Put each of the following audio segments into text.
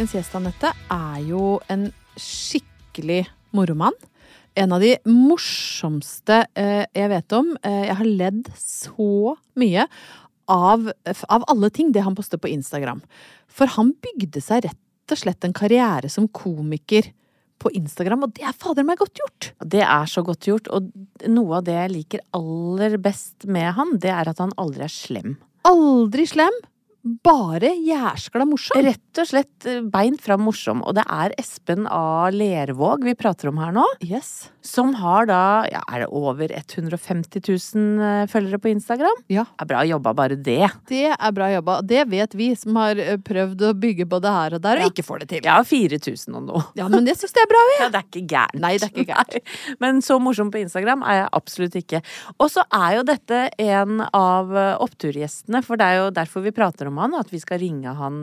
Dagens gjest, Anette, er jo en skikkelig moromann. En av de morsomste eh, jeg vet om. Eh, jeg har ledd så mye av, av alle ting, det han poster på Instagram. For han bygde seg rett og slett en karriere som komiker på Instagram, og det er fader meg godt gjort! Det er så godt gjort, og noe av det jeg liker aller best med han, det er at han aldri er slem. Aldri slem, bare jæskla morsom. Rett og slett eh, beint fram morsom. Og det er Espen A. Lervåg vi prater om her nå. Yes. Som har da, ja, er det over 150 000 eh, følgere på Instagram? Ja. Det er bra jobba, bare det. Det er bra jobba. Det vet vi som har eh, prøvd å bygge både her og der, og Ja. ikke får det til. Ja, 4000 og noe. Ja, men det syns jeg er bra, vi. Ja, det er ikke gærent. Nei, det er ikke gærent. Men så morsom på Instagram er jeg absolutt ikke. Og så er jo dette en av eh, oppturgjestene, for det er jo derfor vi prater om han, at vi skal ringe han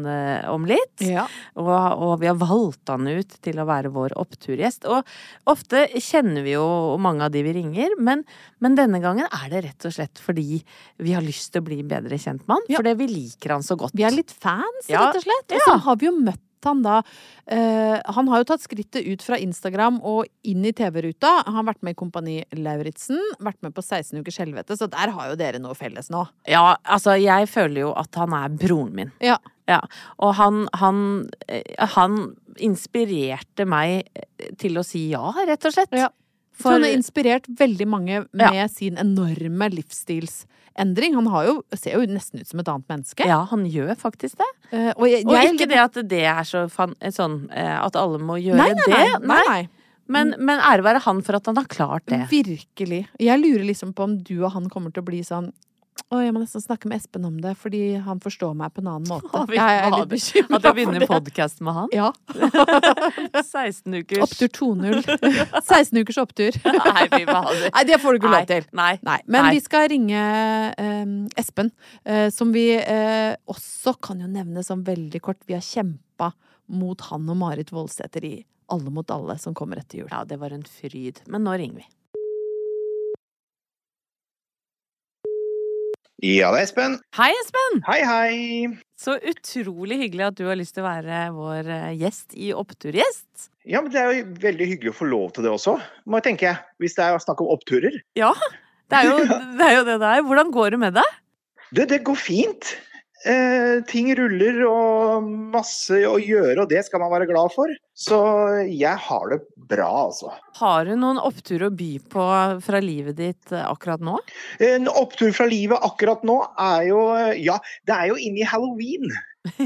om litt. Ja. Og, og vi har valgt han ut til å være vår oppturgjest. Og ofte kjenner vi jo mange av de vi ringer, men, men denne gangen er det rett og slett fordi vi har lyst til å bli bedre kjent med han. Ja. Fordi vi liker han så godt. Vi er litt fans, Ja, rett og slett. Og ja. så har vi jo møtt han da uh, Han har jo tatt skrittet ut fra Instagram og inn i TV-ruta. Han har vært med i Kompani Lauritzen, vært med på 16 ukers helvete, så der har jo dere noe felles nå. Ja, altså, jeg føler jo at han er broren min. Ja. Ja, og han, han, eh, han inspirerte meg eh, til å si ja, rett og slett. Ja. For han har inspirert veldig mange med sin enorme livsstilsendring. Han har jo, ser jo nesten ut som et annet menneske. Ja, han gjør faktisk det. Uh, og jeg, Og ikke det at det er så fan, sånn eh, at alle må gjøre Nei, nei, det. nei, nei, nei. Men, men ære være han for at han har klart det. Virkelig. Jeg lurer liksom på om du og han kommer til å bli sånn å, jeg må nesten snakke med Espen om det, fordi han forstår meg på en annen måte. Å, vi Jeg er litt bekymra litt det. At jeg vinner begynner podkast med han? Ja. 16 ukers Opptur 2-0. 16 ukers opptur. Nei, fy fader. Nei, det får du ikke lov til. Nei. Nei, men Nei. vi skal ringe eh, Espen, eh, som vi eh, også kan jo nevne som veldig kort. Vi har kjempa mot han og Marit Voldsæter i Alle mot alle, som kommer etter jul. Ja, det var en fryd. Men nå ringer vi. Ja, det er Espen. Hei, Espen! Hei, hei. Så utrolig hyggelig at du har lyst til å være vår eh, gjest i Oppturgjest. Ja, men Det er jo veldig hyggelig å få lov til det også, må jeg tenke. Hvis det er snakk om oppturer. Ja, det er jo det er jo det der. er. Hvordan går det med deg? Det, det går fint. Eh, ting ruller og masse å gjøre, og det skal man være glad for. Så jeg har det bra, altså. Har du noen opptur å by på fra livet ditt eh, akkurat nå? En opptur fra livet akkurat nå er jo Ja, det er jo inne i halloween.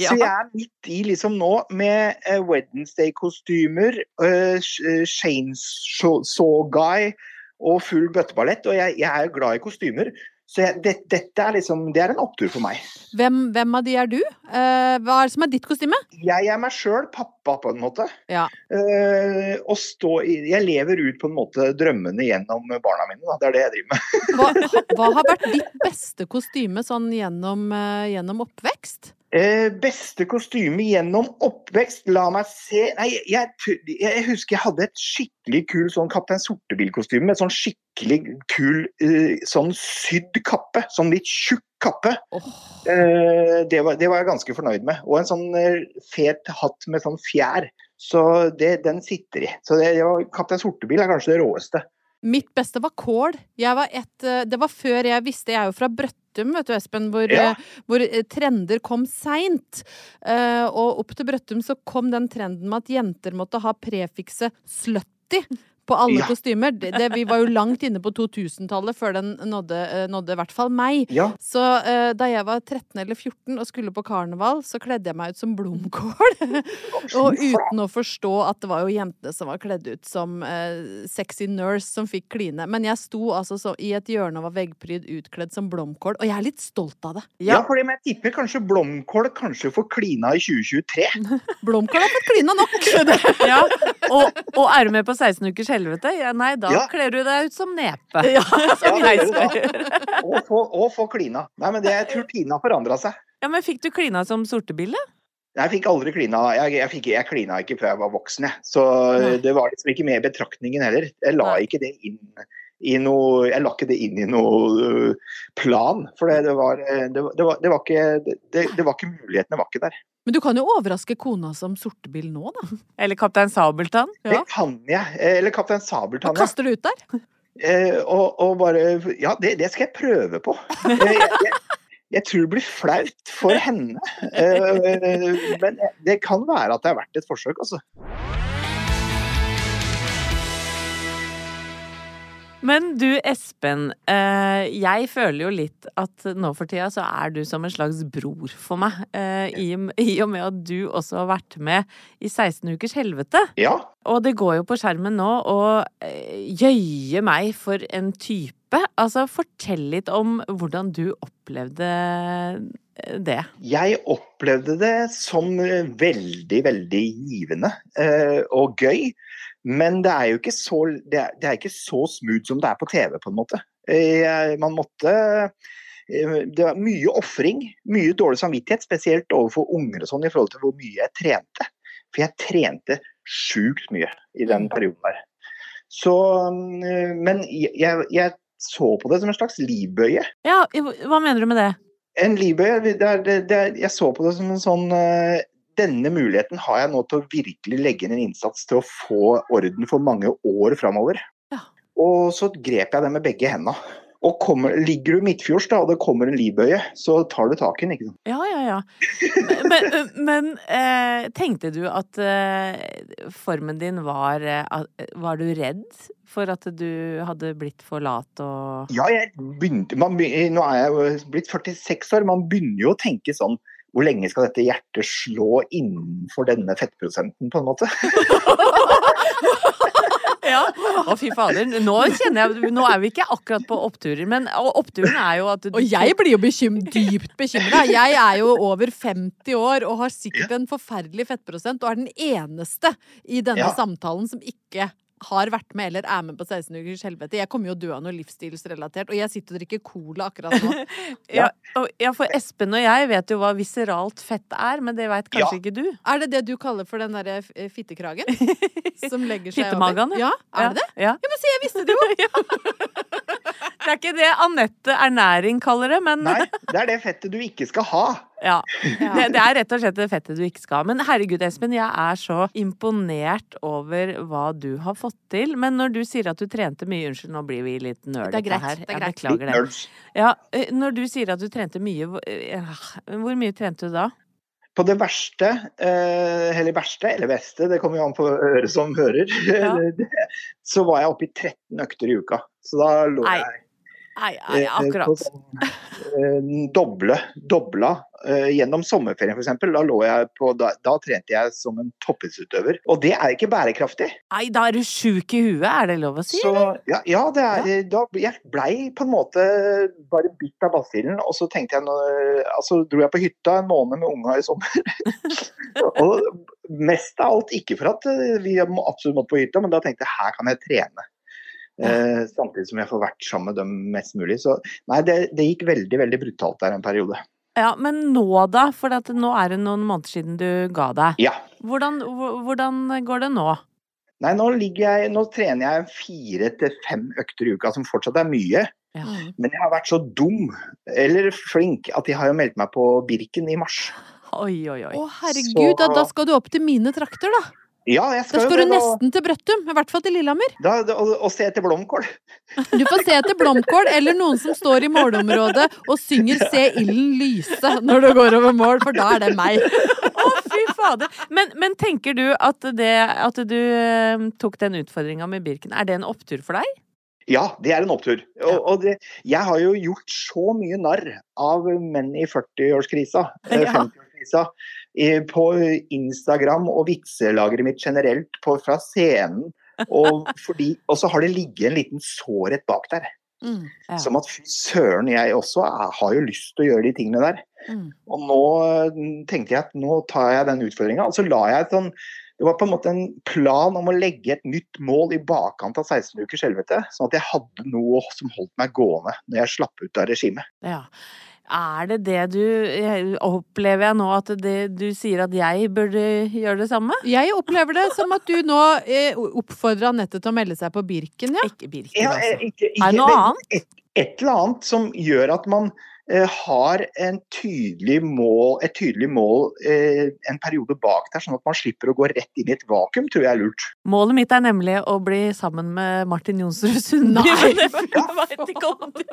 Så jeg er midt i liksom nå med eh, Wednesday-kostymer, eh, Saw guy og full bøtteballett. Og jeg, jeg er jo glad i kostymer. Så jeg, det, dette er liksom Det er en opptur for meg. Hvem, hvem av de er du? Uh, hva er det som er ditt kostyme? Jeg er meg sjøl pappa, på en måte. Ja. Uh, og stå i, jeg lever ut på en måte drømmene gjennom barna mine. Da. Det er det jeg driver med. Hva, hva har vært ditt beste kostyme sånn gjennom, uh, gjennom oppvekst? Eh, beste kostyme gjennom oppvekst, la meg se Nei, jeg, jeg husker jeg hadde et skikkelig kul sånn Kaptein Sortebil-kostyme med sånn skikkelig kul eh, sånn sydd kappe. Sånn litt tjukk kappe. Eh, det, var, det var jeg ganske fornøyd med. Og en sånn eh, fet hatt med sånn fjær. Så det, den sitter i. Så det, det var, Kaptein Sortebil er kanskje det råeste. Mitt beste var kål. Var et, eh, det var før jeg visste Jeg er jo fra Brøttum, vet du, Espen, hvor, Ja. eh, hvor eh, trender kom seint. Og opp til Brøttum så kom den trenden med at jenter måtte ha prefikset 'slutty'. På alle Ja. kostymer. Det, det, vi var jo langt inne på 2000-tallet før den nådde, eh, nådde i hvert fall meg. Ja. Så uh, da jeg var 13 eller 14 og skulle på karneval, så kledde jeg meg ut som blomkål. og uten å forstå at det var jo jentene som var kledd ut som uh, sexy nurse som fikk kline. Men jeg sto altså så, i et hjørne og var veggpryd utkledd som blomkål, og jeg er litt stolt av det. Ja, fordi jeg tipper kanskje Blomkål kanskje får klina i 2023. Blomkål har fått klina nok! Ja. Og, og er du med på 16 ukers helvete? Ja, nei, da Ja. kler du deg ut som nepe. Ja. Som Ja, jeg det skal. Og få, og få klina. Nei, men det, jeg tror Tina forandra seg. Ja, men fikk du klina som sortebille? Jeg fikk aldri klina. Jeg, jeg, fikk, jeg klina ikke før jeg var voksen, jeg. Så Nei. det var liksom ikke med i betraktningen heller. Jeg la Nei. ikke det inn i noe Jeg la ikke det inn i noe øh, plan. For det, det, var, øh, det, var- det, var, det var ikke det, det var ikke Mulighetene var ikke der. Men du kan jo overraske kona som sortebil nå, da. Eller Kaptein Sabeltann? Ja. Det kan jeg. Eller Kaptein Sabeltann. Ja. kaster du ut der? Eh, og, og bare Ja, det, det skal jeg prøve på. Eh, jeg, jeg, jeg tror det blir flaut for henne. Eh, men det kan være at det er verdt et forsøk, altså. Men du Espen, eh, jeg føler jo litt at nå for tida så er du som en slags bror for meg. Eh, i, og med at du også har vært med i 16 ukers helvete. Ja. Og det går jo på skjermen nå, og eh, jøye meg for en type. Altså, fortell litt om hvordan du opplevde det. Jeg opplevde det som veldig, veldig givende eh, og gøy. Men det er jo ikke så, det er, det er ikke så smooth som det er på TV, på en måte. Eh, man måtte eh, Det var mye ofring, mye dårlig samvittighet, spesielt overfor unger og sånn, i forhold til hvor mye jeg trente. For jeg trente sjukt mye i den perioden der. Så eh, Men jeg, jeg så på det som en slags livbøye. Ja, hva mener du med det? En livbøye, det er, det, er, jeg så på det som en sånn Denne muligheten har jeg nå til å virkelig legge inn en innsats til å få orden for mange år framover. Ja. Og så grep jeg det med begge hendene. Og kommer, ligger du midtfjords da, og det kommer en livbøye, så tar du tak i den. ikke sant? Ja, ja, ja. Men, men eh, tenkte du at eh, formen din var eh, Var du redd for at du hadde blitt for lat og Ja, jeg begynte, man, nå er jeg blitt 46 år, man begynner jo å tenke sånn hvor lenge skal dette hjertet slå innenfor denne fettprosenten, på en måte? Ja. Å, fy fader. Nå kjenner jeg Nå er vi ikke akkurat på oppturer, men oppturen er jo at du Og jeg blir jo bekym dypt bekymra. Jeg er jo over 50 år og har sikkert en forferdelig fettprosent, og er den eneste i denne Ja. samtalen som ikke har vært med eller er med på 16 ukers helvete. Jeg kommer jo å dø av noe livsstilsrelatert, og jeg sitter og drikker cola akkurat nå. ja, og, ja, for Espen og jeg vet jo hva viseralt fett er, men det veit kanskje Ja. ikke du? Er det det du kaller for den derre fittekragen? Som legger seg Fittemagen, Fittemagene? Ja, er det det? Ja. Ja, men se, jeg visste det jo! Det er ikke det Anette Ernæring kaller det, men Nei, det er det fettet du ikke skal ha. ja. Det, det er rett og slett det fettet du ikke skal ha. Men herregud, Espen, jeg er så imponert over hva du har fått til. Men når du sier at du trente mye Unnskyld, nå blir vi litt nerdete Det er greit, her. det Jeg beklager det. Ja, eh, når du sier at du trente mye, hvor- eh, mye trente du da? På det verste, eh, eller verste eller beste, det kommer jo an på øret som hører, Ja. så var jeg oppe i 13 økter i uka. Så da lå Nei, jeg Nei, nei, eh, akkurat. sånn eh, doble, dobla. Eh, gjennom sommerferien f.eks. Da lå jeg på da, da trente jeg som en toppidrettsutøver. Og det er ikke bærekraftig. Nei, da er du sjuk i huet, er det lov å si? Så ja, ja det er da Jeg blei på en måte bare bitt av basillen, og så tenkte jeg Altså dro jeg på hytta en måned med unga i sommer. og mest av alt ikke for at eh, vi absolutt måtte på hytta, men da tenkte jeg her kan jeg trene. Eh, samtidig som jeg får vært sammen med dem mest mulig. Så nei, det, det gikk veldig, veldig brutalt der en periode. Ja, Men nå da? For at nå er det noen måneder siden du ga deg. Ja. Hvordan, hvordan går det nå? Nei, nå, jeg, nå trener jeg fire til fem økter i uka, som fortsatt er mye. Ja. Men jeg har vært så dum, eller flink, at jeg har jo meldt meg på Birken i mars. Oi, oi, oi. Å herregud, da, da skal du opp til mine trakter, da. Ja, jeg Da skal, skal jo du da. nesten til Brøttum. I hvert fall til Lillehammer. Da, da, og, og se etter blomkål. Du får se etter blomkål eller noen som står i målområdet og synger 'Se ilden lyse' når du går over mål, for da er det meg. Å, fy fader. Men, men tenker du at, det, at du eh, tok den utfordringa med Birken, er det en opptur for deg? Ja, det er en opptur. Og, og det, jeg har jo gjort så mye narr av menn i 40-årskrisa, eh, 50-årskrisa, i- på Instagram og vitselageret mitt generelt, på, fra scenen. Og, fordi, og så har det ligget en liten sårhet bak der. Ja. Som at fy søren, jeg også jeg har jo lyst til å gjøre de tingene der. Mm. Og nå eh, tenkte jeg at nå tar jeg den utfordringa. Og så la jeg et sånn Det var på en måte en plan om å legge et nytt mål i bakkant av 16 ukers helvete. Sånn at jeg hadde noe som holdt meg gående når jeg slapp ut av regimet. Ja. Er det det du Opplever jeg nå at det, du sier at jeg burde gjøre det samme? Jeg opplever det som at du nå eh, oppfordrer Anette til å melde seg på Birken, ja. Ikke Birken, altså. Ja, ikke, Er det noe annet? Et, et eller annet som gjør at man eh, har en tydelig mål, et tydelig mål eh, en periode bak der, sånn at man slipper å gå rett inn i et vakuum, tror jeg er lurt. Målet mitt er nemlig å bli sammen med Martin Jonsrud Sundby. Nei, men Jeg veit ikke om det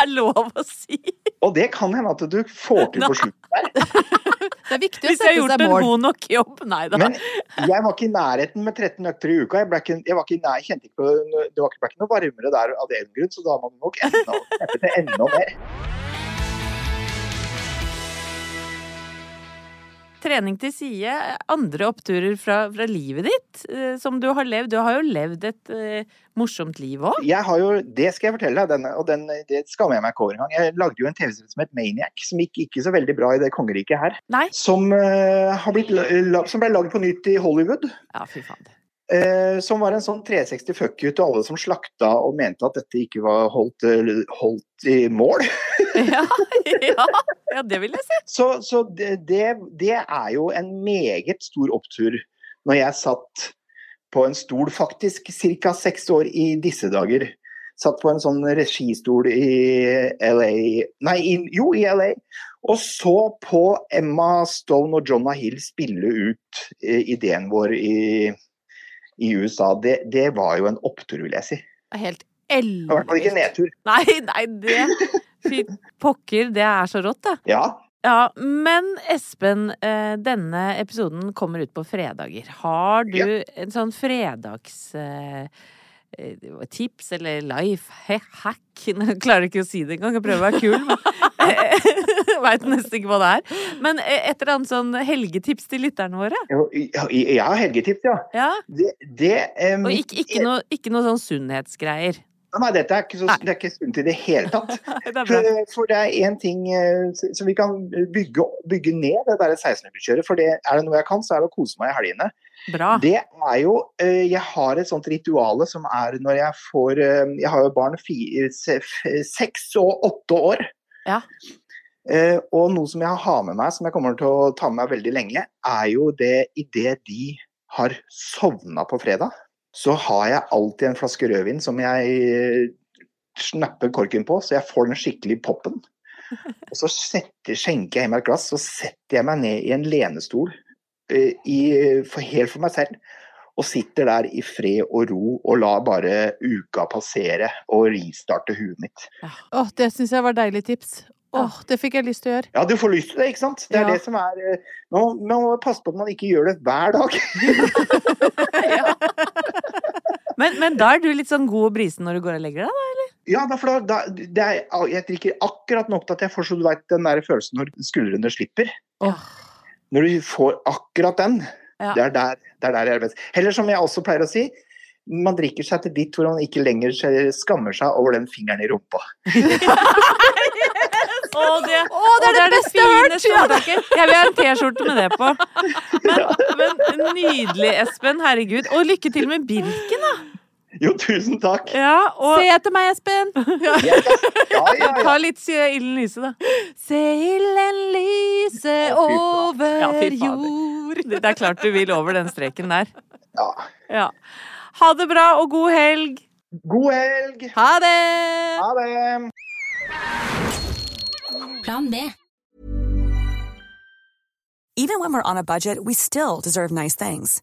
er lov å si. Og det kan hende at du får til på slutten der. Det er viktig å Hvis jeg har gjort seg en god nok jobb. Nei da. Men jeg var ikke i nærheten med 13 økter i uka. Jeg, ikke, jeg var ikke nær, kjente ikke på, det var ikke, ble ikke noe varmere der av den grunn, så da har man nok enda, enda mer. Trening til side, andre oppturer fra, fra livet ditt eh, som du har levd. Du har jo levd et eh, morsomt liv òg. Jeg har jo, det skal jeg fortelle deg, og den, det skammer jeg meg over engang. Jeg lagde jo en TV-serie som het Maniac, som gikk ikke så veldig bra i det kongeriket her. Nei. Som, eh, har blitt, som ble lagd på nytt i Hollywood. Ja, fy fader. Eh, som var en sånn 360 fuck you til alle som slakta og mente at dette ikke var holdt, eh, holdt i mål. Ja, ja, ja, det vil jeg si. Så, så det, det, er jo en meget stor opptur når jeg satt på en stol, faktisk ca. seks år i disse dager. Satt på en sånn registol i LA Nei, i, jo, i LA. Og så på Emma Stone og Jonah Hill spille ut eh, ideen vår i, i USA. Det, det var jo en opptur, vil jeg si. Det ellevilt. helt I hvert fall ikke nedtur. Nei, nei, det Fy pokker, det er så rått, det. Ja. Ja, men Espen, eh, denne episoden kommer ut på fredager. Har du Ja. en sånn fredags eh, eh, tips eller life hack? Jeg klarer ikke å si det engang, jeg prøver å være kul, men veit nesten ikke hva det er. Men eh, et eller annet sånn helgetips til lytterne våre? Ja, helgetips, ja. Ja? Det, det, um, Og ikke, ikke, noe, ikke noe sånn sunnhetsgreier. Nei, dette er ikke, så, det er ikke sunt i det hele tatt. Det For, for det er én ting eh, som vi kan bygge, bygge ned, det der 1600-kjøret. For det, er det noe jeg kan, så er det å kose meg i helgene. Bra. Det er jo eh, Jeg har et sånt rituale som er når jeg får eh, Jeg har jo barn fire, seks og åtte år. Ja. Eh, og noe som jeg har med meg, som jeg kommer til å ta med meg veldig lenge, er jo det idet de har sovna på fredag, så har jeg alltid en flaske rødvin som jeg eh, snapper korken på, så jeg får den skikkelig poppen. Og så setter, skjenker jeg i meg et glass, så setter jeg meg ned i en lenestol eh, i, for, helt for meg selv. Og sitter der i fred og ro og lar bare uka passere og ristarte huet mitt. Åh, det syns jeg var deilig tips. Åh, det fikk jeg lyst til å gjøre. Ja, du får lyst til det, ikke sant? Det er Ja. det som er nå, Man må- man passe på at man ikke gjør det hver dag. Men, men da er du litt sånn god og brisen når du går og legger deg, da? Ja, da, for da, da det er, Jeg drikker akkurat nok til at jeg får så du vet, den der følelsen når skuldrene slipper. Oh. Når du får akkurat den, Ja. det, er der, det er der jeg er best. Heller som jeg også pleier å si, man drikker seg til ditt hvor man ikke lenger skammer seg over den fingeren i rumpa. Å, det, oh, det er det beste jeg har hørt! Jeg vil ha en T-skjorte med det på. Men, men nydelig, Espen. Herregud. Og lykke til med Birken, da. Jo, tusen takk. Ja, og Se etter meg, Espen! Ja, ja, ja, ja. ta litt ilden lyse, da. Se ilden lyse over Ja, jord. Det er klart du vil over den streken der. ja. Ja. Ha det bra og god helg. God helg! Ha det! Ha det! Plan B. Even when we're on a budget, we still deserve nice things.